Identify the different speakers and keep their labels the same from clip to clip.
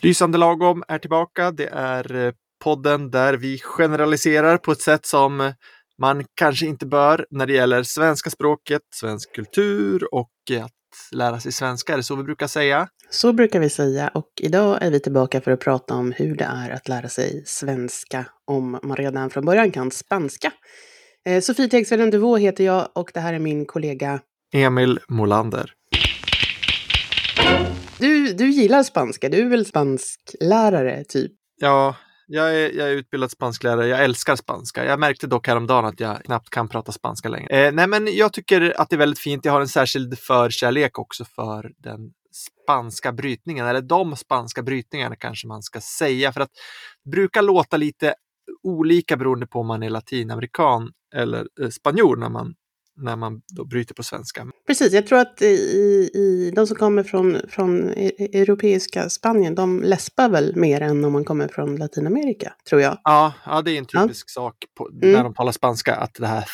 Speaker 1: Lysande lagom är tillbaka. Det är eh, podden där vi generaliserar på ett sätt som man kanske inte bör när det gäller svenska språket, svensk kultur och att lära sig svenska. Är det så vi brukar säga?
Speaker 2: Så brukar vi säga och idag är vi tillbaka för att prata om hur det är att lära sig svenska om man redan från början kan spanska. Eh, Sofie Tegsveden Duvå heter jag och det här är min kollega
Speaker 1: Emil Molander.
Speaker 2: Du, du gillar spanska, du är väl spansklärare typ?
Speaker 1: Ja, jag är, jag är utbildad spansklärare. Jag älskar spanska. Jag märkte dock häromdagen att jag knappt kan prata spanska längre. Eh, nej, men jag tycker att det är väldigt fint. Jag har en särskild förkärlek också för den spanska brytningen, eller de spanska brytningarna kanske man ska säga, för att det brukar låta lite olika beroende på om man är latinamerikan eller eh, spanjor när man när man då bryter på svenska.
Speaker 2: Precis, jag tror att i, i, de som kommer från, från e- europeiska Spanien, de läspar väl mer än om man kommer från Latinamerika, tror jag.
Speaker 1: Ja, ja det är en typisk ja. sak på, mm. när de talar spanska, att det här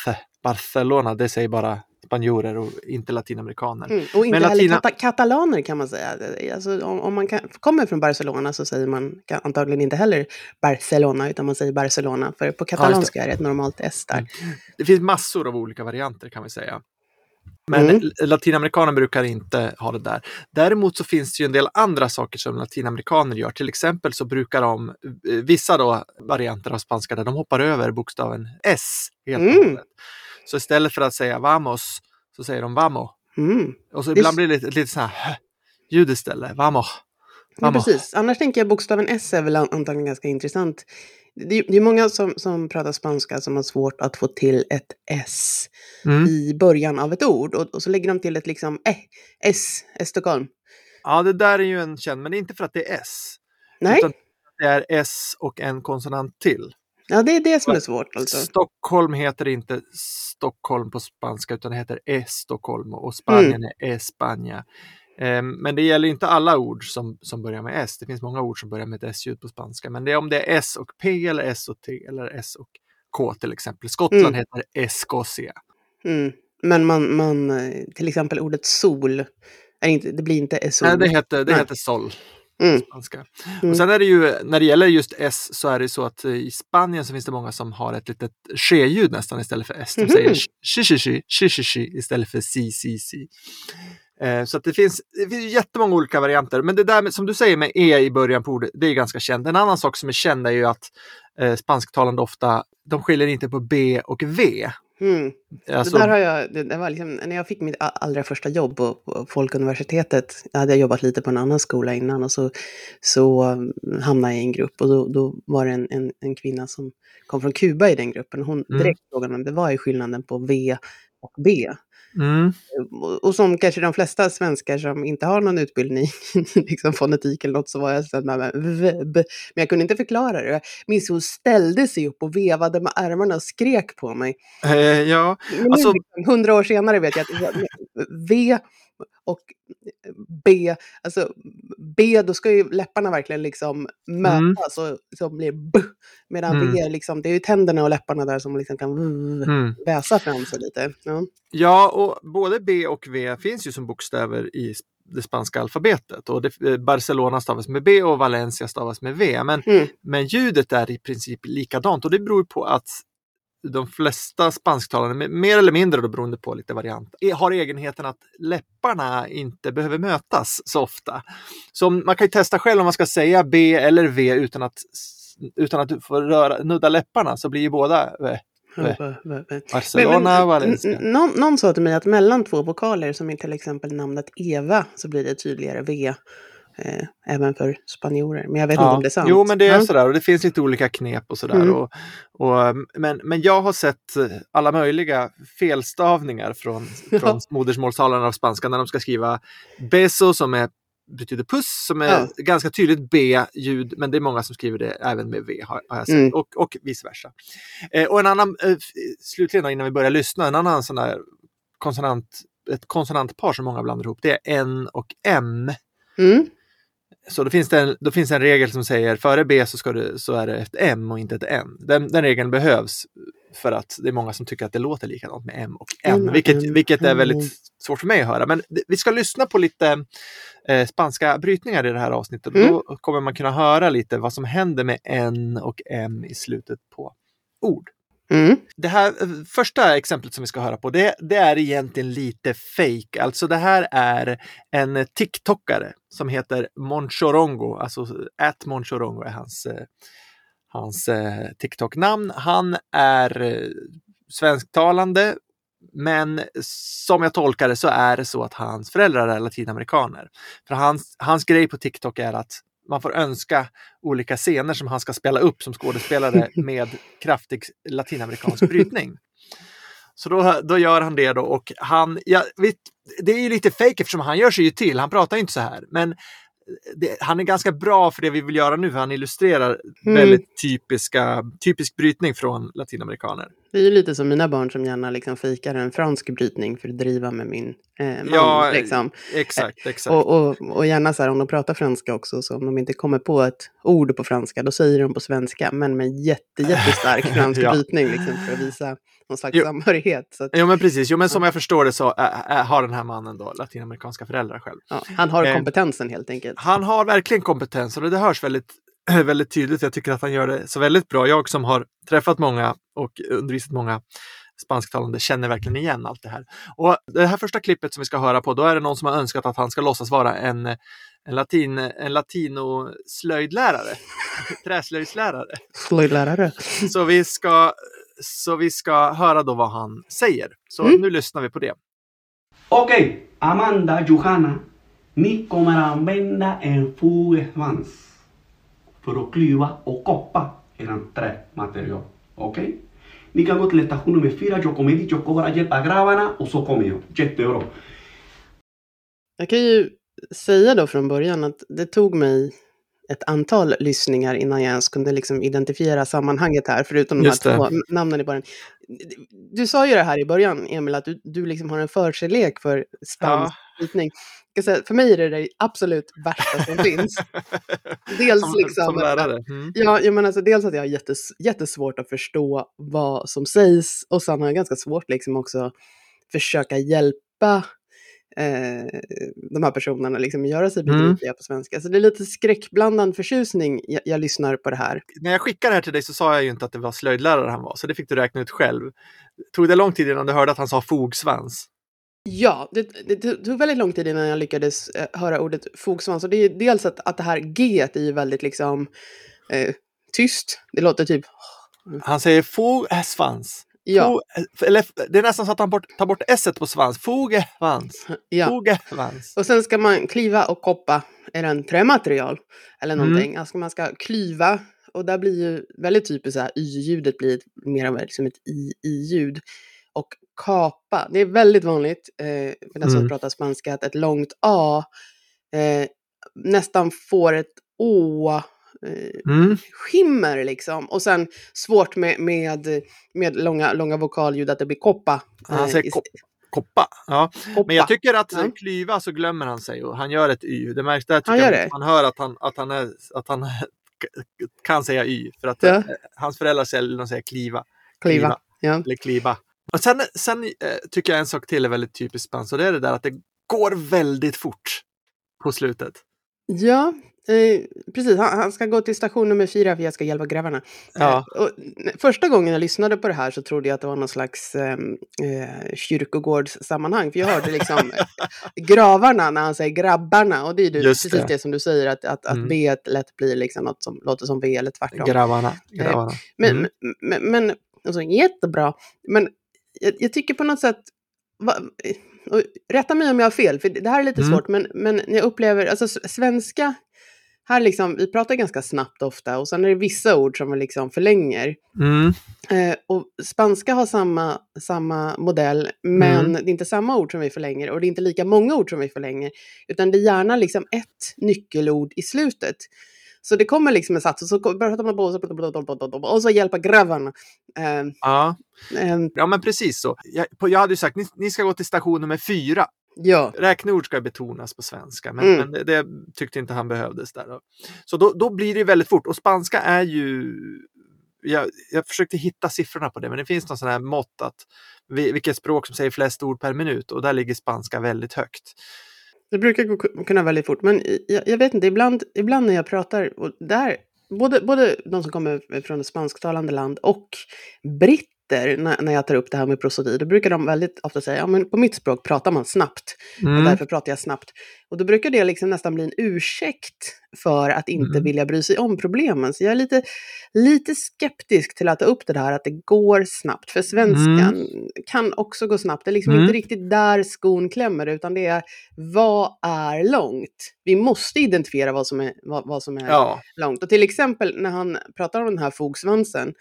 Speaker 1: Barcelona, det säger bara spanjorer och inte latinamerikaner.
Speaker 2: Mm, och inte Men heller latina... kata katalaner kan man säga. Alltså, om, om man kan, kommer från Barcelona så säger man antagligen inte heller Barcelona, utan man säger Barcelona. För på katalanska ja, är det ett normalt S där. Mm.
Speaker 1: Det finns massor av olika varianter kan vi säga. Men mm. latinamerikaner brukar inte ha det där. Däremot så finns det ju en del andra saker som latinamerikaner gör. Till exempel så brukar de, eh, vissa då varianter av spanska, där de hoppar över bokstaven S helt och mm. hållet. Så istället för att säga vamos så säger de vamo. Mm. Och så ibland blir det lite, lite så här ljud istället. Vamo.
Speaker 2: Ja, precis. Annars tänker jag bokstaven S är väl antagligen ganska intressant. Det är, det är många som, som pratar spanska som har svårt att få till ett S mm. i början av ett ord. Och, och, så lägger de till ett liksom eh, S, Stockholm.
Speaker 1: Ja, det där är ju en känd, men det är inte för att det är S.
Speaker 2: Nej. Utan
Speaker 1: det är S och en konsonant till.
Speaker 2: Ja, det är det som är svårt. Alltså.
Speaker 1: Stockholm heter inte Stockholm på spanska utan det heter Estocolmo och Spanien mm. är Espanja. Um, men det gäller inte alla ord som, som börjar med S. Det finns många ord som börjar med ett S-ljud på spanska. Men det är om det är S och P eller S och T eller S och K till exempel. Skottland mm. heter Escocia.
Speaker 2: Mm. Men man, man, till exempel ordet sol, är inte, det blir inte sol.
Speaker 1: Nej, det heter, det heter sol. Mm. Spanska. Mm. Och sen är det ju, när det gäller just S så är det så att i Spanien så finns det många som har ett litet ske-ljud nästan istället för S. De säger shi shi shi istället för si si si. Eh, så att det finns, det finns jättemånga olika varianter. Men det där med, som du säger med E i början på ordet, det är ganska känt. En annan sak som är känd är ju att eh, spansktalande ofta, de skiljer inte på B och V.
Speaker 2: Mm. Alltså, det där har jag, det, det, var liksom, när jag fick mitt allra första jobb på, på Folkuniversitetet, jag hade jobbat lite på en annan skola innan och så, så um, hamnade jag i en grupp och då, då var det en, en, en, kvinna som kom från Kuba i den gruppen. Hon mm. direkt frågade om det var skillnaden på V och B. Mm. Och som kanske de flesta svenskar som inte har någon utbildning liksom fonetik eller något så var jag så med, men jag kunde inte förklara det. Jag minns hon ställde sig upp och vevade med armarna och skrek på mig.
Speaker 1: Eh, ja, alltså...
Speaker 2: Liksom, hundra år senare vet jag att V och B, alltså B, då ska ju läpparna verkligen liksom mötas mm. och så blir B. Medan mm. V, liksom, det är ju tänderna och läpparna där som liksom kan mm. väsa fram sig lite. Ja.
Speaker 1: ja, och både B och V finns ju som bokstäver i det spanska alfabetet. Och det, eh, Barcelona stavas med B och Valencia stavas med V. Men, mm. men ljudet är i princip likadant och det beror på att de flesta spansktalande, mer eller mindre då beroende på lite variant, har egenheten att läpparna inte behöver mötas så ofta. Så man kan ju testa själv om man ska säga B eller V utan att, utan att du får röra, nudda läpparna så blir ju båda äh, Barcelona, Valencia.
Speaker 2: Någon, någon sa till mig att mellan två vokaler, som i till exempel namnet Eva, så blir det tydligare V eh, även för spanjorer. Men jag vet ja. inte om det är sant.
Speaker 1: Jo, men det är ja. sådär och det finns lite olika knep och sådär. Mm. Och, och, men, men jag har sett eh, alla möjliga felstavningar från, från modersmålstalarna av spanska när de ska skriva beso som är betyder puss som är ja. ganska tydligt B-ljud, men det är många som skriver det även med V har, har jag sett mm. och, och vice versa. Eh, och en annan, eh, slutligen då, innan vi börjar lyssna, en annan sån där konsonant, ett konsonantpar som många blandar ihop, det är N och M. Mm. Så då finns, det en, då finns det en regel som säger före B så, ska du, så är det ett M och inte ett N. Den, den regeln behövs för att det är många som tycker att det låter likadant med M och N, vilket, vilket är väldigt svårt för mig att höra. Men vi ska lyssna på lite eh, spanska brytningar i det här avsnittet. Mm. Då kommer man kunna höra lite vad som händer med N och M i slutet på ord. Mm. Det här eh, första exemplet som vi ska höra på, det, det, är egentligen lite fake. Alltså det här är en TikTokare som heter Monchorongo, alltså at Monchorongo är hans, eh, hans eh, TikTok-namn. Han är svensktalande, men som jag tolkar det så är det så att hans föräldrar är latinamerikaner. För hans, hans grej på TikTok är att man får önska olika scener som han ska spela upp som skådespelare med kraftig latinamerikansk brytning. Så då, då gör han det då och han, ja, vet, det är ju lite fake eftersom han gör sig ju till, han pratar inte så här. Men det, han är ganska bra för det vi vill göra nu, för han illustrerar mm. väldigt typiska, typisk brytning från latinamerikaner.
Speaker 2: Det är ju lite som mina barn som gärna liksom fikar en fransk brytning för att driva med min eh, man.
Speaker 1: Ja,
Speaker 2: liksom.
Speaker 1: exakt. exakt.
Speaker 2: Och, och, och, gärna så här om de pratar franska också, så om de inte kommer på ett ord på franska, då säger de på svenska, men med jätte, jättestark fransk ja. brytning liksom, för att visa någon slags jo. samhörighet. Så att,
Speaker 1: jo men precis, jo men som jag förstår det så äh, äh, har den här mannen då latinamerikanska föräldrar själv.
Speaker 2: Ja, han har eh, kompetensen helt enkelt.
Speaker 1: Han har verkligen kompetensen och det hörs väldigt väldigt tydligt. Jag tycker att han gör det så väldigt bra. Jag som har träffat många och undervisat många spansktalande känner verkligen igen allt det här. Och det här första klippet som vi ska höra på, då är det någon som har önskat att han ska låtsas vara en, en, latin, en latino-slöjdlärare. Träslöjdslärare.
Speaker 2: Slöjdlärare.
Speaker 1: Så vi ska så vi ska höra då vad han säger. Så mm. nu lyssnar vi på det.
Speaker 3: Okej, okay. Amanda, Johanna. Ni kommer använda en fogsvans för att klyva och koppa eran trämaterial. Okej? Okay? Ni kan gå till station nummer fyra. Jag kommer dit, jag kommer att hjälpa grabbarna och så kommer jag. Jättebra.
Speaker 2: Jag kan ju säga då från början att det tog mig ett antal lyssningar innan jag ens kunde liksom identifiera sammanhanget här, förutom de här två namnen i början. Du sa ju det här i början, Emil, att du, du liksom har en förkärlek för spansk ja. För mig är det det absolut värsta som finns. Dels som, liksom... Som lärare? Mm. Ja, jag menar alltså, dels att jag har jättes, jättesvårt att förstå vad som sägs och sen har jag ganska svårt liksom också försöka hjälpa eh, de här personerna liksom göra sig mm. begripliga mm. på svenska. Så det är lite skräckblandad förtjusning jag, jag, lyssnar på det här.
Speaker 1: När jag skickade det här till dig så sa jag ju inte att det var slöjdlärare han var, så det fick du räkna ut själv. Tog det lång tid innan du hörde att han sa fogsvans?
Speaker 2: Ja, det, det, tog väldigt lång tid innan jag lyckades eh, höra ordet fogsvans. Och det är dels att, att det här G är ju väldigt liksom eh, tyst. Det låter typ...
Speaker 1: Han säger fogsvans. Ja. eller, det är nästan så att han bort, tar bort s på svans. Fogevans. Ja. Fogevans.
Speaker 2: Och sen ska man kliva och koppa är en trämaterial eller mm. någonting. Mm. Alltså man ska klyva och där blir ju väldigt typiskt så här y-ljudet blir mer av liksom ett i-ljud. Och kapa, det är väldigt vanligt eh, för den som mm. pratar spanska att ett långt a eh, nästan får ett å Eh, mm. skimmer liksom. Och sen svårt med, med, med långa, långa vokalljud att det blir koppa.
Speaker 1: Han säger kop koppa. Ja. Koppa. Men jag tycker att ja. klyva så glömmer han sig och han gör ett y. Det märks där tycker jag, man hör att han, att han, är, att han kan säga y. För att ja. Eh, hans föräldrar säger, de säger kliva.
Speaker 2: Kliva. kliva. Ja.
Speaker 1: Eller kliva. Och sen, sen äh, tycker jag en sak till är väldigt typiskt spanskt och det är det där att det går väldigt fort på slutet.
Speaker 2: Ja, Eh, precis, han, han, ska gå till station nummer fyra för jag ska hjälpa grabbarna. Ja. Eh, och, första gången jag lyssnade på det här så trodde jag att det var någon slags ehm, eh, kyrkogårdssammanhang. För jag hörde liksom gravarna när han säger grabbarna. Och det är ju precis det. det. som du säger, att, att, mm. att B lätt blir liksom något som låter som V eller tvärtom.
Speaker 1: Grabbarna. Eh, grabbarna.
Speaker 2: Eh, men, mm. men, men alltså, jättebra. Men jag, jag tycker på något sätt, va, och rätta mig om jag har fel, för det här är lite mm. svårt, men, men jag upplever, alltså svenska här liksom, vi pratar ganska snabbt ofta och sen är det vissa ord som vi liksom förlänger. Mm. Eh, och spanska har samma, samma modell, men mm. det är inte samma ord som vi förlänger och det är inte lika många ord som vi förlänger, utan det är gärna liksom ett nyckelord i slutet. Så det kommer liksom en sats och så pratar man på och så hjälper grabbarna.
Speaker 1: Uh, ja. Uh, ja, men precis så. Jag, jag hade ju sagt ni, ni ska gå till station nummer fyra
Speaker 2: Ja.
Speaker 1: Räkneord ska betonas på svenska, men, mm. men det, det, tyckte inte han behövdes där. Så då, då blir det väldigt fort och spanska är ju jag, jag försökte hitta siffrorna på det, men det finns någon sån här mått att vilket språk som säger flest ord per minut och där ligger spanska väldigt högt.
Speaker 2: Det brukar gå, kunna väldigt fort, men jag, jag, vet inte, ibland, ibland när jag pratar, och där, både, både de som kommer från ett spansktalande land och britt när, när jag tar upp det här med prosodi, då brukar de väldigt ofta säga, ja men på mitt språk pratar man snabbt, mm. och därför pratar jag snabbt. Och då brukar det liksom nästan bli en ursäkt för att inte mm. vilja bry sig om problemen. Så jag är lite, lite skeptisk till att ta upp det här att det går snabbt. För svenskan mm. kan också gå snabbt. Det är liksom inte mm. riktigt där skon klämmer, utan det är vad är långt? Vi måste identifiera vad som är, vad, vad som är ja. långt. Och till exempel när han pratar om den här fogsvansen,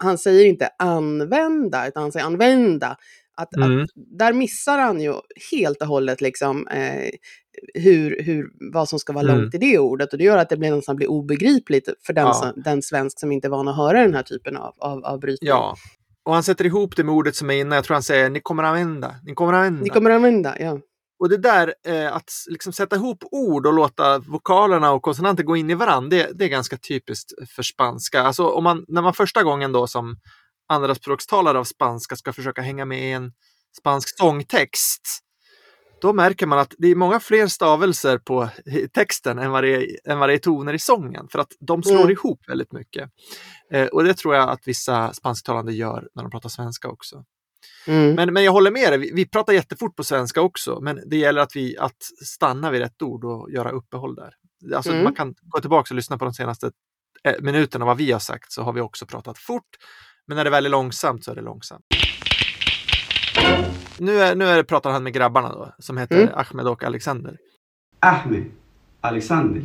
Speaker 2: han säger inte använda, utan han säger använda. Att, mm. att där missar han ju helt och hållet liksom, eh, hur, hur, vad som ska vara mm. långt i det ordet. Och det gör att det blir, nästan blir obegripligt för den, ja. som, den svensk som inte är van att höra den här typen av, av, av brytning.
Speaker 1: Ja, och han sätter ihop det med ordet som är inne. Jag tror han säger ni kommer använda. Ni kommer använda.
Speaker 2: Ni kommer använda, ja.
Speaker 1: Och det där eh, att liksom sätta ihop ord och låta vokalerna och konsonanter gå in i varandra, det, det, är ganska typiskt för spanska. Alltså om man, när man första gången då som andraspråkstalare av spanska ska försöka hänga med i en spansk sångtext, då märker man att det är många fler stavelser på texten än vad det är, än vad det är toner i sången, för att de slår mm. ihop väldigt mycket. Eh, och det tror jag att vissa spansktalande gör när de pratar svenska också. Mm. Men, men jag håller med dig, vi, vi, pratar jättefort på svenska också, men det gäller att vi att stanna vid rätt ord och göra uppehåll där. Alltså mm. Man kan gå tillbaka och lyssna på de senaste eh, minuterna vad vi har sagt så har vi också pratat fort. Men när det väl är långsamt så är det långsamt. Nu, är, nu är, pratar han med grabbarna då, som heter mm. Ahmed och Alexander.
Speaker 3: Ahmed, Alexander.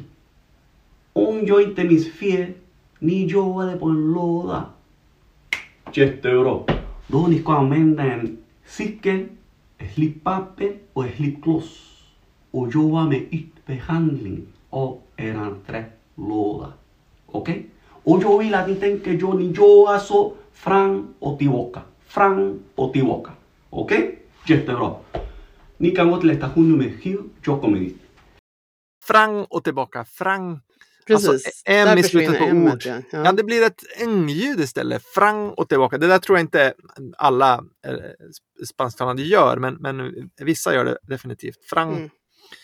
Speaker 3: Om jag inte minns fel, ni jobbade på en låda. Jättebra. Då ni ska använda en cykel, slippapper och slipgloss och jobba med ytbehandling av er trälåda. Okej? Okay? Och jag vill att ni tänker att ni jobbar så fram och tillbaka, fram och tillbaka. Okej? Okay? Jättebra. Ni kan gå till station nummer sju, jag kommer dit.
Speaker 1: Fram och tillbaka, fram
Speaker 2: Precis, alltså,
Speaker 1: M i slutet på ord. Ja. Ja. det blir ett ng-ljud istället. Frang och tillbaka. Det där tror jag inte alla eh, spansktalande gör, men, men vissa gör det definitivt. Frang. Mm.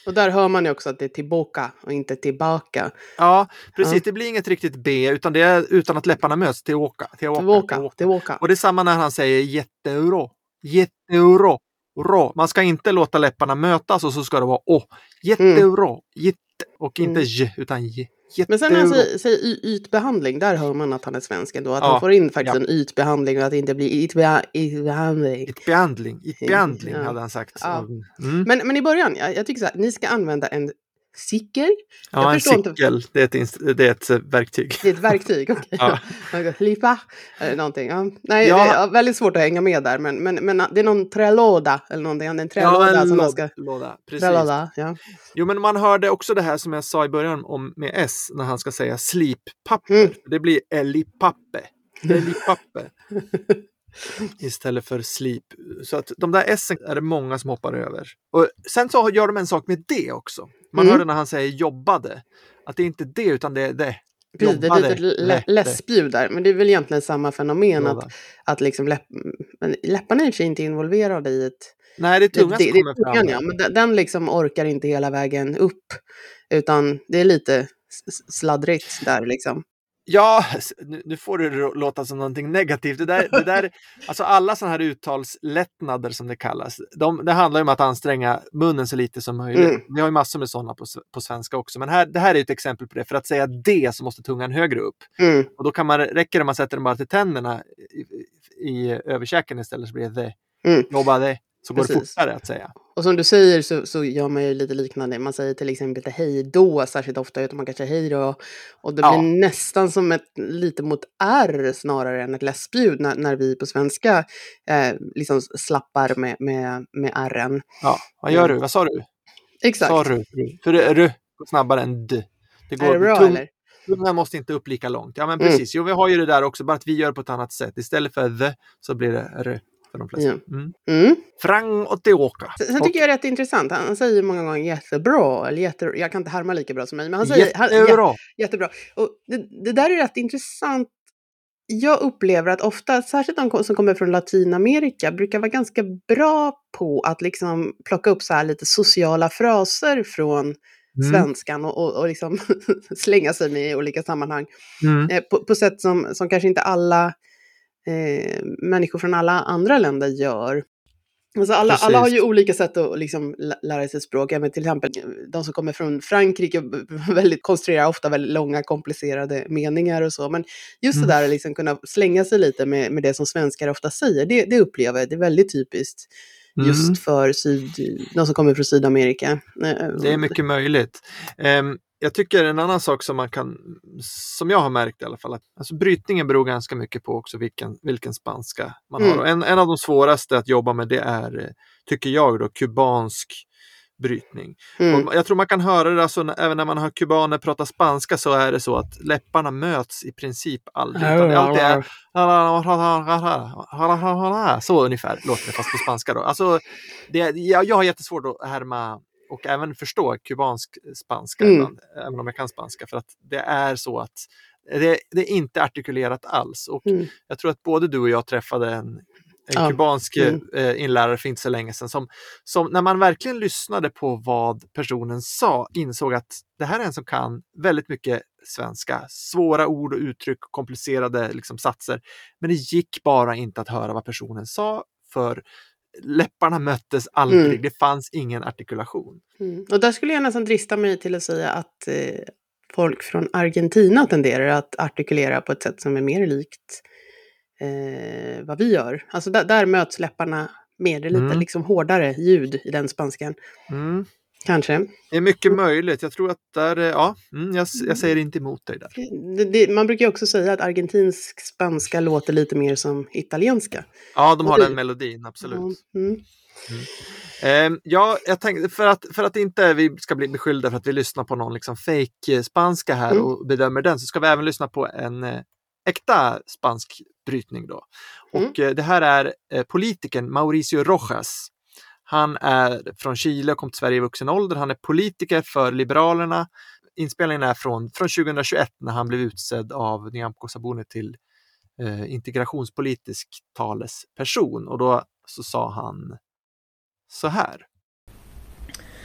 Speaker 2: Och där hör man ju också att det är tillbaka och inte tillbaka.
Speaker 1: Ja, precis. Ja. Det blir inget riktigt B, utan det är utan att läpparna möts. Tillbaka, tillbaka,
Speaker 2: tillbaka. tillbaka. tillbaka.
Speaker 1: Och det är samma när han säger jätteuro. Jätteuro. Rå. Man ska inte låta läpparna mötas och så ska det vara å. Jätteuro. Mm. Jätte. Och inte mm. j, utan j.
Speaker 2: Jätte... Men sen när han säger, säger ytbehandling, där hör man att han är svensk ändå. Att ja, han får in faktiskt ja. en ytbehandling och att det inte blir ytbehandling.
Speaker 1: Ytbehandling, ytbehandling ja. hade han sagt. Ja.
Speaker 2: Mm. Men, men i början, jag, jag tycker så här, ni ska använda en cykel.
Speaker 1: Ja, en cykel, inte... det, är ett, det är ett verktyg.
Speaker 2: Det är ett verktyg, okej. Okay. Ja. Lipa, eller någonting. Ja. Nej, ja. det är väldigt svårt att hänga med där, men, men, men det är någon trälåda eller någonting. En trälåda ja, en som man ska...
Speaker 1: Låda, precis. Trälåda, ja. Jo, men man hörde också det här som jag sa i början om med S, när han ska säga slippapper. Mm. Det blir elipappe. Elipappe. Istället för sleep. Så att de där S är det många som hoppar över. Och sen så gör de en sak med det också. Man mm. hörde när han säger jobbade, att det är inte det utan det är det.
Speaker 2: Precis, det är lite läspljud där, men det är väl egentligen samma fenomen att, att liksom läpp, men läpparna är i inte involverade i ett...
Speaker 1: Nej, det är tungan som kommer
Speaker 2: tungan, fram. Ja, men den, den liksom orkar inte hela vägen upp, utan det är lite sladdrigt där liksom.
Speaker 1: Ja, nu får det låta som någonting negativt. Det där, det där, alltså alla sådana här uttalslättnader som det kallas, de, det handlar om att anstränga munnen så lite som möjligt. Mm. Vi har ju massor med sådana på, på svenska också, men här, det här är ett exempel på det. För att säga det så måste tungan högre upp. Mm. Och då kan man, räcker det om man sätter den bara till tänderna i, i överkäken istället så blir det det. Mm. Jobba det så går Precis. det fortare att säga.
Speaker 2: Och som du säger så, så gör man ju lite liknande. Man säger till exempel inte hej då särskilt ofta, utan man kanske hej då. Och det ja. blir nästan som ett lite mot R snarare än ett läspljud när, när vi på svenska eh, liksom slappar med, med, med R'n.
Speaker 1: Ja, vad gör du? Vad sa du?
Speaker 2: Exakt. Sa
Speaker 1: du? För R går snabbare än D.
Speaker 2: Det går, är det bra tung, eller?
Speaker 1: Tungan måste inte upp lika långt. Ja men mm. precis, mm. jo vi har ju det där också, bara att vi gör på ett annat sätt. Istället för the så blir det R. för de flesta.
Speaker 2: Mm. Mm.
Speaker 1: Frang och Teoka.
Speaker 2: Sen, sen tycker jag det är rätt intressant. Han säger många gånger jättebra, eller jätte, jag kan inte härma lika bra som mig, men han säger
Speaker 1: jättebra.
Speaker 2: Han, jättebra. Och det, det där är rätt intressant jag upplever att ofta, särskilt de som kommer från Latinamerika, brukar vara ganska bra på att liksom plocka upp så här lite sociala fraser från mm. svenskan och, och, och liksom slänga sig med i olika sammanhang. Mm. Eh, på, på, sätt som, som kanske inte alla eh, människor från alla andra länder gör. Alltså alla, alla har ju olika sätt att liksom lära sig språk. Men till exempel de som kommer från Frankrike väldigt, konstruerar ofta väldigt långa komplicerade meningar och så. Men just mm. det där att liksom kunna slänga sig lite med, med det som svenskar ofta säger, det, det upplever jag, det är väldigt typiskt just mm. för syd, de som kommer från Sydamerika.
Speaker 1: Eh, det är mycket möjligt. Um, jag tycker en annan sak som man kan, som jag har märkt i alla fall, att alltså brytningen beror ganska mycket på också vilken, vilken spanska man mm. har. En, en av de svåraste att jobba med det är, tycker jag, då, kubansk brytning. Mm. jag tror man kan höra det, alltså, även när man hör kubaner prata spanska så är det så att läpparna möts i princip aldrig. Utan det alltid är så ungefär låter det fast på spanska. Då. Alltså, det, jag, jag har jättesvårt att härma och även förstå kubansk spanska, mm. ibland, även om jag kan spanska, för att det är så att det, det är inte artikulerat alls. Och mm. jag tror att både du och jag träffade en, en ja. kubansk mm. eh, inlärare för inte så länge sedan som, som när man verkligen lyssnade på vad personen sa insåg att det här är en som kan väldigt mycket svenska, svåra ord och uttryck, komplicerade liksom, satser. Men det gick bara inte att höra vad personen sa för läpparna möttes aldrig, mm. det fanns ingen artikulation.
Speaker 2: Mm. Och där skulle jag nästan drista mig till att säga att eh, folk från Argentina tenderar att artikulera på ett sätt som är mer likt eh, vad vi gör. Alltså där, där möts läpparna med det lite mm. liksom hårdare ljud i den spanskan. Mm. Kanske.
Speaker 1: Det är mycket möjligt. Jag tror att där, eh, ja, mm, jag, jag säger inte emot dig där.
Speaker 2: Det, det, man brukar också säga att argentinsk spanska låter lite mer som italienska.
Speaker 1: Ja, de har den melodin, absolut. Mm. Mm. Um, ja, jag tänkte för att, för att inte vi ska bli beskyllda för att vi lyssnar på någon liksom fake spanska här mm. och bedömer den så ska vi även lyssna på en eh, äkta spansk brytning då. Mm. Och eh, det här är eh, politikern Mauricio Rojas han är från Chile och kom till Sverige i vuxen ålder. Han är politiker för Liberalerna. Inspelningen är från, från 2021 när han blev utsedd av Nyamko Sabuni till eh, integrationspolitisk talesperson och då så sa han så här.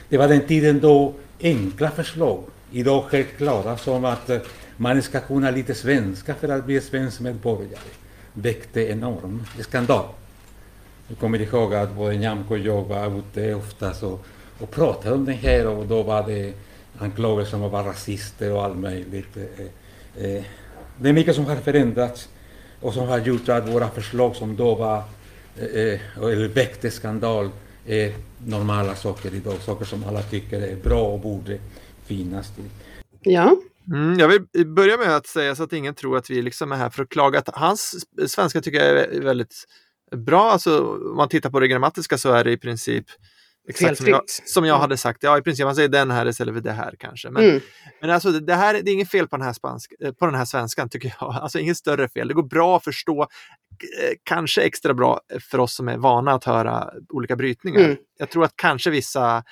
Speaker 4: Det var den tiden då enkla förslag, idag självklara som att eh, man ska kunna lite svenska för att bli svensk medborgare, väckte enorm skandal. Jag kommer ihåg att både Nyamko och jag var ute oftast och, och pratade om det här och då var det anklagelser om att vara rasister och allt möjligt. Eh, eh, det är mycket som har förändrats och som har gjort att våra förslag som då var eh, eller väckte skandal är normala saker idag, saker som alla tycker är bra och borde finnas till.
Speaker 2: Ja.
Speaker 1: Mm, jag vill börja med att säga så att ingen tror att vi liksom är här för att klaga. Hans svenska tycker jag är väldigt bra. Alltså, om man tittar på det grammatiska så är det i princip Exakt som jag, som jag mm. hade sagt. Ja, i princip man säger den här istället för det här kanske. Men, mm. men alltså, det, här, det är inget fel på den, här spansk, eh, på den här svenskan tycker jag. Alltså inget större fel. Det går bra att förstå. Eh, kanske extra bra för oss som är vana att höra olika brytningar. Mm. Jag tror att kanske vissa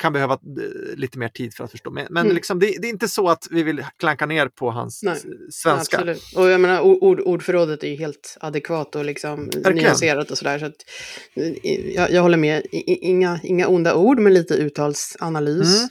Speaker 1: kan behöva eh, lite mer tid för att förstå. Men, men mm. liksom, det, det, är inte så att vi vill klanka ner på hans Nej, svenska.
Speaker 2: Absolut. Och jag menar, ord, ordförrådet är ju helt adekvat och liksom nyanserat och sådär. Så att, eh, jag, jag håller med. Inga, inga onda ord, men lite uttalsanalys.
Speaker 1: Mm.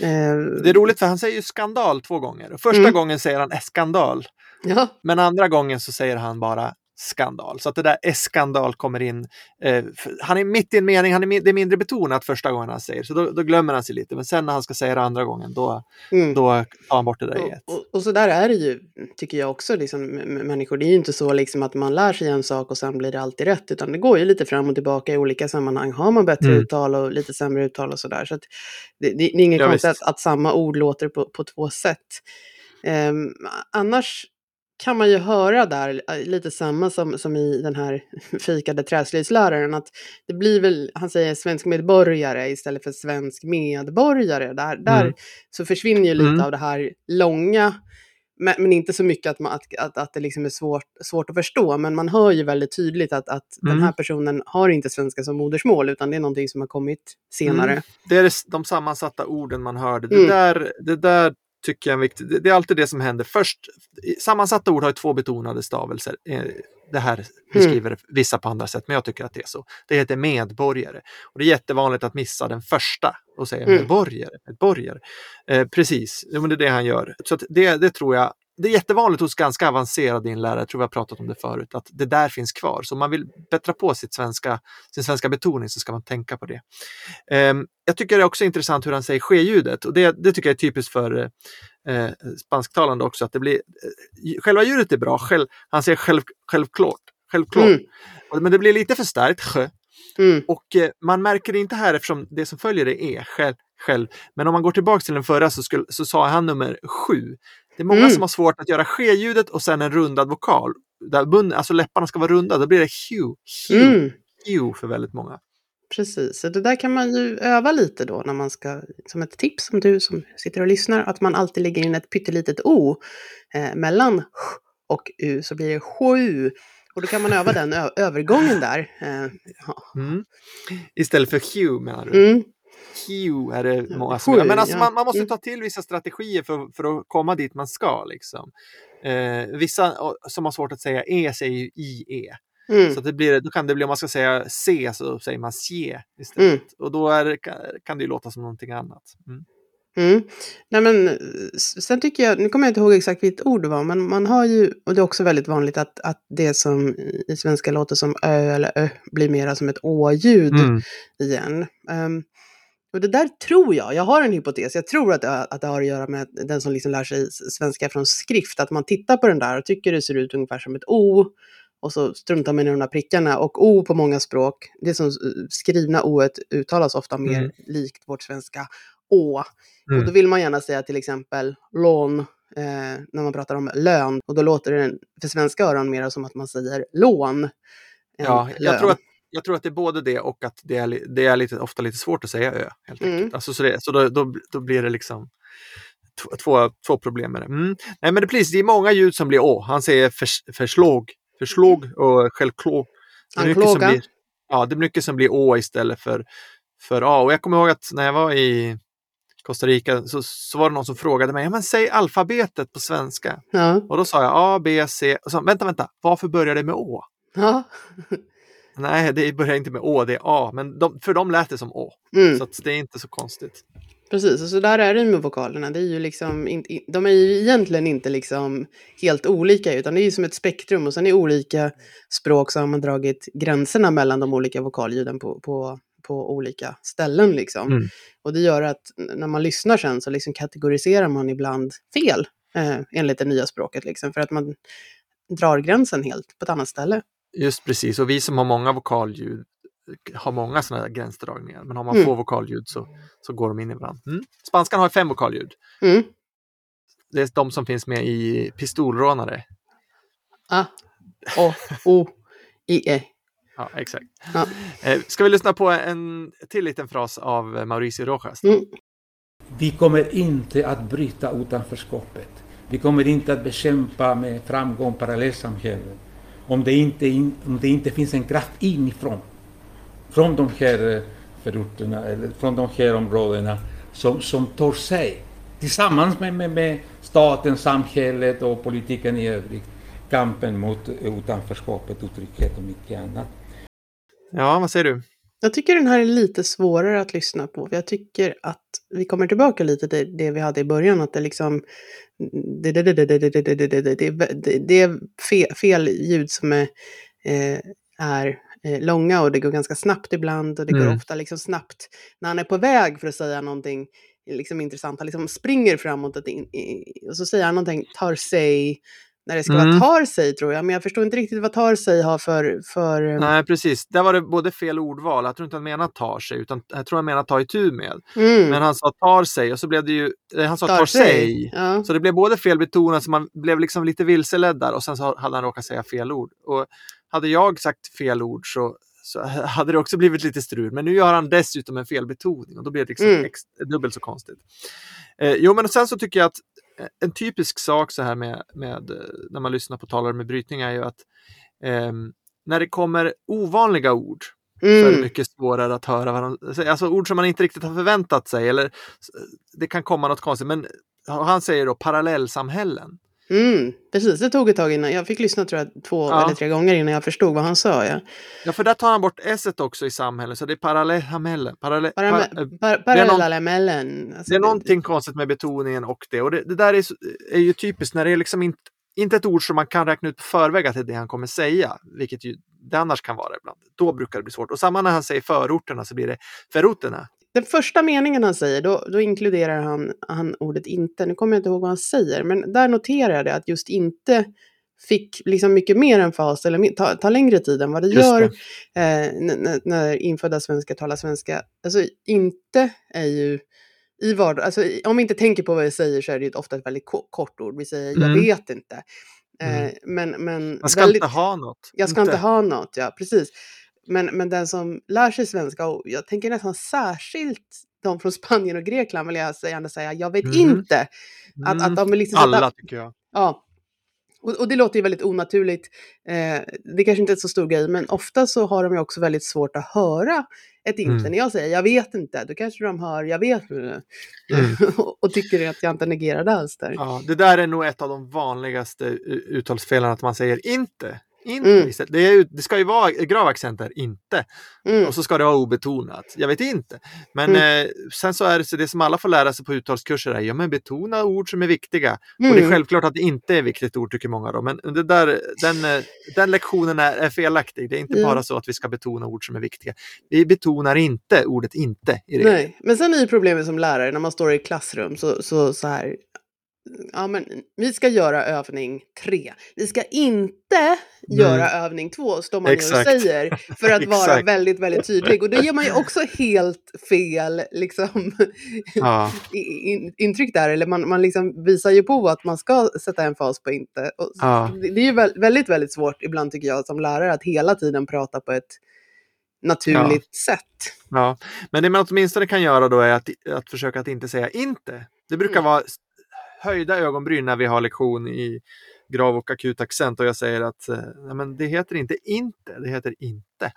Speaker 1: Eh, det är roligt för han säger ju skandal två gånger. Första mm. gången säger han skandal. Ja. Men andra gången så säger han bara skandal. Så att det där S-skandal kommer in. Eh, han är mitt i en mening, han är, det är mindre betonat första gången han säger så då, då, glömmer han sig lite. Men sen när han ska säga det andra gången då, mm. då tar han bort det där
Speaker 2: och, och, och, så där är det ju, tycker jag också, liksom, människor. Det är ju inte så liksom, att man lär sig en sak och sen blir det alltid rätt, utan det går ju lite fram och tillbaka i olika sammanhang. Har man bättre mm. uttal och lite sämre uttal och sådär. Så, där, det, det, det, är inget ja, konstigt att, att, samma ord låter på, på två sätt. Um, annars kan man ju höra där äh, lite samma som, som i den här fikade träslöjdsläraren. Att det blir väl, han säger svensk medborgare istället för svensk medborgare. Där, där mm. så försvinner ju lite mm. av det här långa men, men, inte så mycket att, man, att, att, att det liksom är svårt, svårt att förstå, men man hör ju väldigt tydligt att, att mm. den här personen har inte svenska som modersmål, utan det är någonting som har kommit senare. Mm.
Speaker 1: Det är de sammansatta orden man hörde. Det, mm. där, det där tycker jag är viktigt. Det är alltid det som händer. Först, sammansatta ord har ju två betonade stavelser. Eh, det här mm. beskriver mm. vissa på andra sätt, men jag tycker att det är så. Det heter medborgare. Och det är jättevanligt att missa den första och säga mm. medborgare. medborgare. Eh, precis, det är det han gör. Så det, det tror jag det är jättevanligt hos ganska avancerade inlärare, jag tror vi har pratat om det förut, att det där finns kvar. Så om man vill bättra på sitt svenska, sin svenska betoning så ska man tänka på det. Um, jag tycker det är också intressant hur han säger ske-ljudet och det, det tycker jag är typiskt för eh, spansktalande också. Att det blir, eh, själva ljudet är bra, själv, han säger själv, självklart. självklart. Mm. Men det blir lite för starkt, sjö. Mm. Och eh, man märker det inte här eftersom det som följer det är själv, själv. Men om man går tillbaka till den förra så, skulle, så sa han nummer sju. Det är många mm. som har svårt att göra ske-ljudet och sen en rundad vokal. Där mun, alltså läpparna ska vara runda, då blir det hu, hu, mm. hu för väldigt många.
Speaker 2: Precis, så det där kan man ju öva lite då när man ska, som ett tips om du som sitter och lyssnar, att man alltid lägger in ett pyttelitet o eh, mellan och u så blir det sju. Och då kan man öva den övergången där. Eh,
Speaker 1: ja. mm. Istället för hu menar du? Mm. Q är det många som gör. Men alltså, man, man, måste ta till vissa strategier för, för att komma dit man ska. Liksom. Eh, vissa som har svårt att säga E säger ju IE. Mm. Så det blir, då kan det bli, om man ska säga C så säger man C istället. Mm. Och då är, kan det ju låta som någonting annat. Mm.
Speaker 2: Mm. Nej, men, sen tycker jag, nu kommer jag inte ihåg exakt vilket ord det var, men man har ju, och det är också väldigt vanligt att, att det som i svenska låter som ö eller ö blir mera som ett å-ljud mm. igen. Um, och det där tror jag, jag har en hypotes, jag tror att det, att det har att göra med den som liksom lär sig svenska från skrift, att man tittar på den där och tycker det ser ut ungefär som ett O och så struntar man i de där prickarna. Och O på många språk, det som skrivna O uttalas ofta mer mm. likt vårt svenska Å. Mm. Och då vill man gärna säga till exempel lån eh, när man pratar om lön. Och då låter det för svenska öron mer som att man säger lån.
Speaker 1: Ja, jag tror att jag tror att det är både det och att det är, det är lite, ofta lite svårt att säga ö. Helt mm. Alltså, så det, så då, då, då blir det liksom två, två problem med det. Mm. Nej men det, precis, det är många ljud som blir å. Han säger förs, och. Det är mycket som blir, ja, det är mycket som blir å istället för, för a. Och jag kommer ihåg att när jag var i Costa Rica så, så var det någon som frågade mig, ja, men säg alfabetet på svenska. Ja. Och då sa jag A, B, C. Och så, vänta, vänta, varför börjar det med Å? Ja. Nej, det börjar inte med Å, det är A, men de, för dem lät det som Å. Mm. Så det är inte så konstigt.
Speaker 2: Precis, och så där är det med vokalerna. Det är ju liksom, in, de är ju egentligen inte liksom helt olika, utan det är ju som ett spektrum. Och sen i olika språk så har man dragit gränserna mellan de olika vokalljuden på, på, på olika ställen. Liksom. Mm. Och det gör att när man lyssnar sen så liksom kategoriserar man ibland fel eh, enligt det nya språket. Liksom, för att man drar gränsen helt på ett annat ställe.
Speaker 1: Just precis, och vi som har många vokalljud har många sådana gränsdragningar. Men har man mm. få vokalljud så, så går de in i varandra. Mm. Spanskan har fem vokalljud. Mm. Det är de som finns med i Pistolrånare.
Speaker 2: A, O, O, I, E.
Speaker 1: Ja, exakt. Ja. Eh, ska vi lyssna på en till liten fras av Mauricio Rojas? Mm.
Speaker 4: Vi kommer inte att bryta utanförskapet. Vi kommer inte att bekämpa med framgång parallellsamhällen om det inte, in, om det inte finns en kraft inifrån, från de här eh, förorterna eller från de här områdena som, som tar sig tillsammans med, med, med staten, samhället och politiken i övrigt kampen mot eh, utanförskapet, otrygghet och mycket annat.
Speaker 1: Ja, vad säger du?
Speaker 2: Jag tycker den här är lite svårare att lyssna på. För jag tycker att vi kommer tillbaka lite till det vi hade i början. Att det liksom... Det, det, det, det, det, det, det, det, det, det är fel, fel ljud som är, eh, är långa och det går ganska snabbt ibland. Och det går ofta liksom snabbt när han är på väg för att säga någonting liksom intressant. Han liksom springer framåt och så säger han någonting, tar sig när det ska mm. vara tar sig tror jag. Men jag förstår inte riktigt vad tar sig har för... för...
Speaker 1: Eh, Nej, precis. Där var det både fel ordval. Jag tror inte han menar tar sig, utan jag tror han menar ta itu med. Mm. Men han sa tar sig och så blev det ju... Eh, han sa tar, tar sig. Ja. Så det blev både fel betonat, så man blev liksom lite vilseledd där och sen så hade han råkat säga fel ord. Och hade jag sagt fel ord så, så hade det också blivit lite strul. Men nu gör han dessutom en felbetoning och då blir det liksom mm. dubbelt så konstigt. Eh, jo, men sen så tycker jag att en typisk sak så här med, med när man lyssnar på talare med brytning är ju att eh, när det kommer ovanliga ord mm. så är det mm. mycket svårare att höra vad de säger. Alltså ord som man inte riktigt har förväntat sig eller det kan komma något konstigt. Men han säger då parallellsamhällen.
Speaker 2: Mm, precis, det tog ett tag innan. Jag fick lyssna tror jag två ja. eller tre gånger innan jag förstod vad han sa. Ja,
Speaker 1: ja för där tar han bort s också i samhälle, så det är parallellsamhällen. Paralle
Speaker 2: Parame par parallellsamhällen.
Speaker 1: Alltså, det är någonting konstigt med betoningen och det. Och det, det där är, är ju typiskt när det är liksom inte, inte ett ord som man kan räkna ut på förväg att det är det han kommer säga, vilket ju det annars kan vara ibland. Då brukar det bli svårt. Och samma när han säger förorterna så blir det förorterna.
Speaker 2: Den första meningen han säger, då, då inkluderar han, han ordet inte. Nu kommer jag inte ihåg vad han säger, men där noterar jag det att just inte fick liksom mycket mer än fas eller ta, ta längre tid än vad det just gör det. Eh, när, när infödda svenskar talar svenska. Alltså inte är ju i vardag, alltså, om vi inte tänker på vad vi säger så är det ofta ett väldigt kort ord. Vi säger mm. jag vet inte. Eh, mm. men, men
Speaker 1: Man ska väldigt, inte ha något.
Speaker 2: Jag ska inte. inte ha något, ja precis. Men, men den som lär sig svenska, och jag tänker nästan särskilt de från Spanien och Grekland vill jag gärna säga, jag vet mm. inte. Att, att de liksom
Speaker 1: Alla sätta, tycker jag.
Speaker 2: Ja. Och, och, det låter ju väldigt onaturligt. Eh, det kanske inte är så stor grej, men ofta så har de ju också väldigt svårt att höra ett inte. Mm. När jag säger jag vet inte, då kanske de hör jag vet mm. och tycker att jag inte negerar det alls där.
Speaker 1: Ja, det där är nog ett av de vanligaste uttalsfelen, att man säger inte. Inte mm. Det, är det ska ju vara gravaccenter, inte. Mm. Och så ska det vara obetonat. Jag vet inte. Men mm. eh, sen så är det så det som alla får lära sig på uttalskurser är ja men betona ord som är viktiga. Och det är mm. självklart att det inte är viktigt ord tycker många då. Men det där, den, eh, den lektionen är, är felaktig. Det är inte bara så att vi ska betona ord som är viktiga. Vi betonar inte ordet inte. I det.
Speaker 2: Nej, men sen är ju problemet som lärare när man står i klassrum så, så, så här ja, men vi ska göra övning tre. Vi ska inte mm. göra övning två, står man Exakt. och säger, för att vara väldigt, väldigt tydlig. Och då ger man ju också helt fel liksom, ja. intryck där, eller man, man liksom visar ju på att man ska sätta en fas på inte. Och ja. Det är ju väldigt, väldigt svårt ibland tycker jag som lärare att hela tiden prata på ett naturligt ja. sätt.
Speaker 1: Ja, men det man åtminstone kan göra då är att, att försöka att inte säga inte. Det brukar mm. vara höjda ögonbryn när vi har lektion i grav och akut accent och jag säger att eh, nej, men det heter inte inte, det heter inte.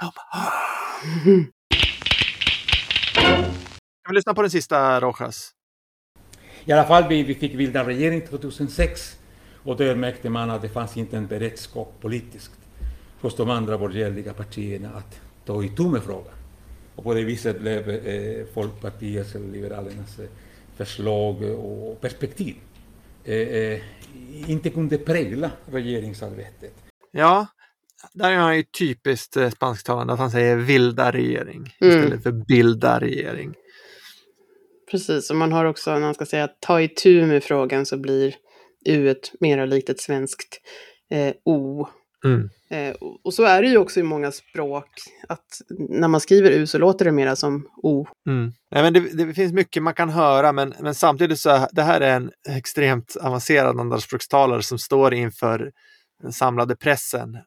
Speaker 1: Kan vi lyssna på den sista Rojas?
Speaker 4: I alla fall, vi, vi fick bilda regering 2006 och då märkte man att det fanns inte en beredskap politiskt hos de andra borgerliga partierna att ta itu med frågan. Och på det viset blev eh, Folkpartiets eller Liberalernas eh, förslag och perspektiv Eh, inte kunde prägla regeringsarbetet.
Speaker 1: Ja, där är han ju typiskt eh, spansktalande att han säger vilda regering mm. istället för bilda regering.
Speaker 2: Precis, och man har också när man ska säga ta itu med frågan så blir U ett mera likt ett svenskt eh, O Mm. Eh, och så är det ju också i många språk, att när man skriver U så låter det mera som O.
Speaker 1: Mm. Nej, men det, det, finns mycket man kan höra, men, men samtidigt så det här är en extremt avancerad andraspråkstalare som står inför den samlade pressen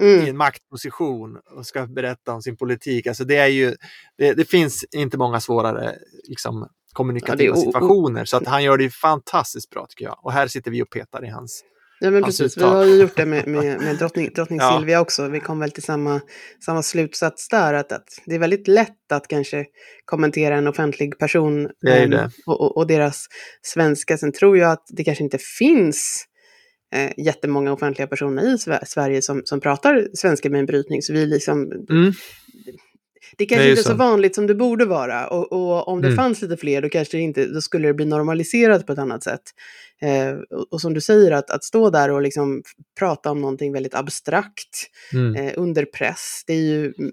Speaker 1: mm. i en maktposition och ska berätta om sin politik. Alltså det, är ju, det, det finns inte många svårare liksom, kommunikativa ja, situationer, så att han gör det fantastiskt bra tycker jag. Och här sitter vi och petar i hans
Speaker 2: Ja men precis, vi har ju gjort det med, med, med drottning, drottning ja. Silvia också. Vi kom väl till samma, samma slutsats där, att, att det är väldigt lätt att kanske kommentera en offentlig person
Speaker 1: um,
Speaker 2: och, och, och, deras svenska. Sen tror jag att det kanske inte finns eh, jättemånga offentliga personer i Sverige som, som pratar svenska med en brytning. Så vi liksom, mm. Det kanske det inte är så. så vanligt som det borde vara. Och, och om det mm. fanns lite fler då, kanske inte, då skulle det bli normaliserat på ett annat sätt. Eh, och, och, som du säger, att, att stå där och liksom prata om någonting väldigt abstrakt mm. eh, under press, det är ju, mm,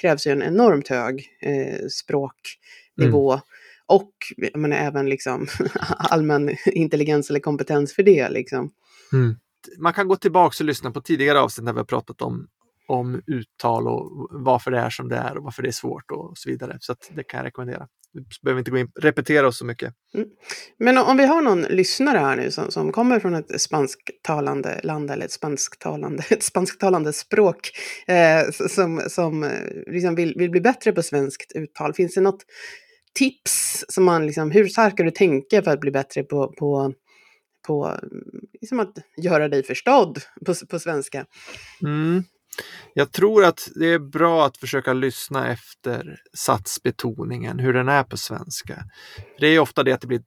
Speaker 2: krävs ju en enormt hög eh, språknivå. Mm. Och menar, även liksom, allmän intelligens eller kompetens för det. Liksom.
Speaker 1: Mm. Man kan gå tillbaka och lyssna på tidigare avsnitt när vi har pratat om om uttal och varför det är som det är och varför det är svårt och så vidare. Så det kan jag rekommendera. Vi behöver inte gå in repetera oss så mycket. Mm.
Speaker 2: Men om vi har någon lyssnare här nu som, som kommer från ett spansktalande land eller ett spansktalande, ett spansktalande språk eh, som, som eh, liksom vill, vill bli bättre på svenskt uttal. Finns det något tips som man liksom, hur så här ska du tänka för att bli bättre på, på på liksom att göra dig förstådd på, på svenska.
Speaker 1: Mm. Jag tror att det är bra att försöka lyssna efter satsbetoningen, hur den är på svenska. Det är ofta det att det blir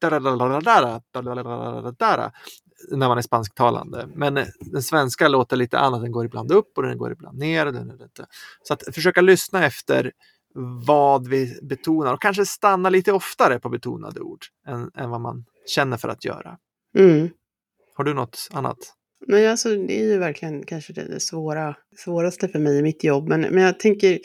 Speaker 1: när man är spansktalande. Men den svenska låter lite annat, den går ibland upp och den går ibland ner. Så att försöka lyssna efter vad vi betonar och kanske stanna lite oftare på betonade ord än, än vad man känner för att göra.
Speaker 2: Mm.
Speaker 1: Har du något annat?
Speaker 2: Nej, alltså det är ju verkligen kanske det svåra, svåraste för mig i mitt jobb. Men, men jag tänker,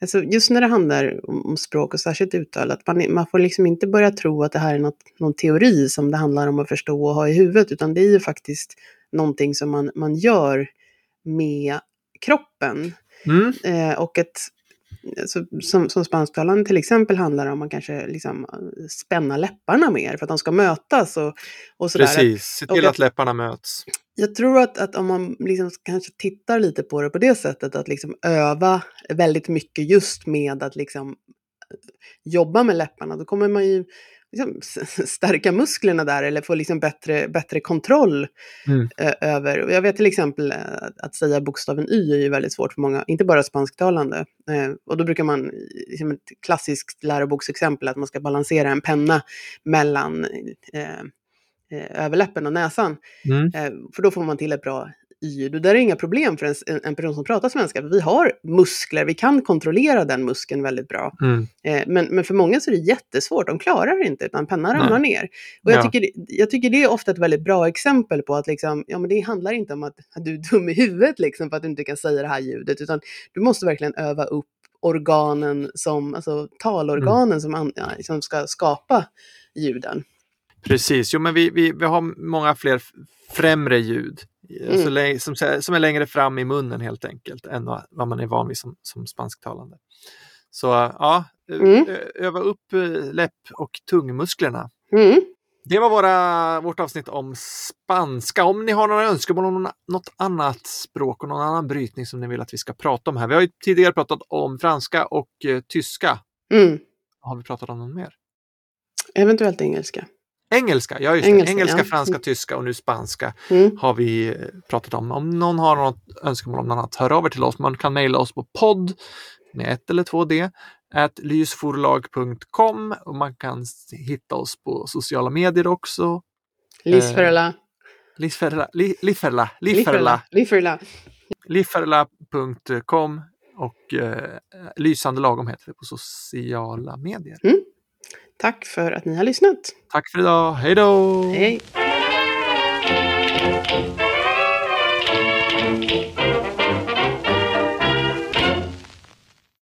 Speaker 2: alltså just när det handlar om, språk och särskilt uttal, att man, man får liksom inte börja tro att det här är något, någon teori som det handlar om att förstå och ha i huvudet, utan det är ju faktiskt någonting som man, man gör med kroppen.
Speaker 1: Mm.
Speaker 2: Eh, och ett, alltså, som, som spansktalande till exempel handlar om att kanske liksom spänna läpparna mer för att de ska mötas och, och sådär.
Speaker 1: Precis, se till
Speaker 2: och
Speaker 1: att läpparna möts.
Speaker 2: Jag tror att, att om man liksom kanske tittar lite på det på det sättet, att liksom öva väldigt mycket just med att liksom jobba med läpparna, då kommer man ju liksom stärka musklerna där eller få liksom bättre, bättre kontroll
Speaker 1: Mm.
Speaker 2: över. Jag vet till exempel eh, att säga bokstaven Y är ju väldigt svårt för många, inte bara spansktalande. Eh, och då brukar man, liksom ett klassiskt läroboksexempel, att man ska balansera en penna mellan eh, överläppen och näsan.
Speaker 1: Mm.
Speaker 2: För då får man till ett bra Y. Det där är inga problem för en, en person som pratar svenska, för vi har muskler, vi kan kontrollera den muskeln väldigt bra.
Speaker 1: Mm.
Speaker 2: Eh, men, men för många så är det jättesvårt, de klarar det inte, utan pennan ramlar ner. Och jag,
Speaker 1: Ja.
Speaker 2: tycker, jag tycker det är ofta ett väldigt bra exempel på att liksom, ja, men det handlar inte om att, att du är dum i huvudet liksom, för att du inte kan säga det här ljudet, utan du måste verkligen öva upp organen som, alltså talorganen
Speaker 1: Mm.
Speaker 2: som, an, ja, som ska skapa ljuden.
Speaker 1: Precis, jo men vi, vi, vi har många fler främre ljud alltså,
Speaker 2: Mm.
Speaker 1: som, som är längre fram i munnen helt enkelt än vad, man är van vid som, som spansktalande. Så ja, ö-
Speaker 2: Mm.
Speaker 1: ö- öva upp eh, läpp och tungmusklerna.
Speaker 2: Mm.
Speaker 1: Det var våra, vårt avsnitt om spanska. Om ni har några önskemål om något annat språk och någon annan brytning som ni vill att vi ska prata om här. Vi har ju tidigare pratat om franska och eh, tyska.
Speaker 2: Mm.
Speaker 1: Har vi pratat om någon mer?
Speaker 2: Eventuellt engelska.
Speaker 1: Engelska, ja just
Speaker 2: Engelska,
Speaker 1: det. Engelska,
Speaker 2: ja.
Speaker 1: franska,
Speaker 2: Mm.
Speaker 1: tyska och nu spanska
Speaker 2: Mm.
Speaker 1: har vi eh, pratat om. Om någon har något önskemål om något annat, hör av er till oss. Man kan mejla oss på podd med ett eller två d at lysforlag.com och man kan hitta oss på sociala medier också.
Speaker 2: Lisferla.
Speaker 1: Liferla, li, liferla, liferla,
Speaker 2: Liferla.
Speaker 1: liferla.com och eh, Lysande lagom heter det på sociala medier.
Speaker 2: Tack för att ni har lyssnat.
Speaker 1: Tack för idag, hej då!
Speaker 2: Hej.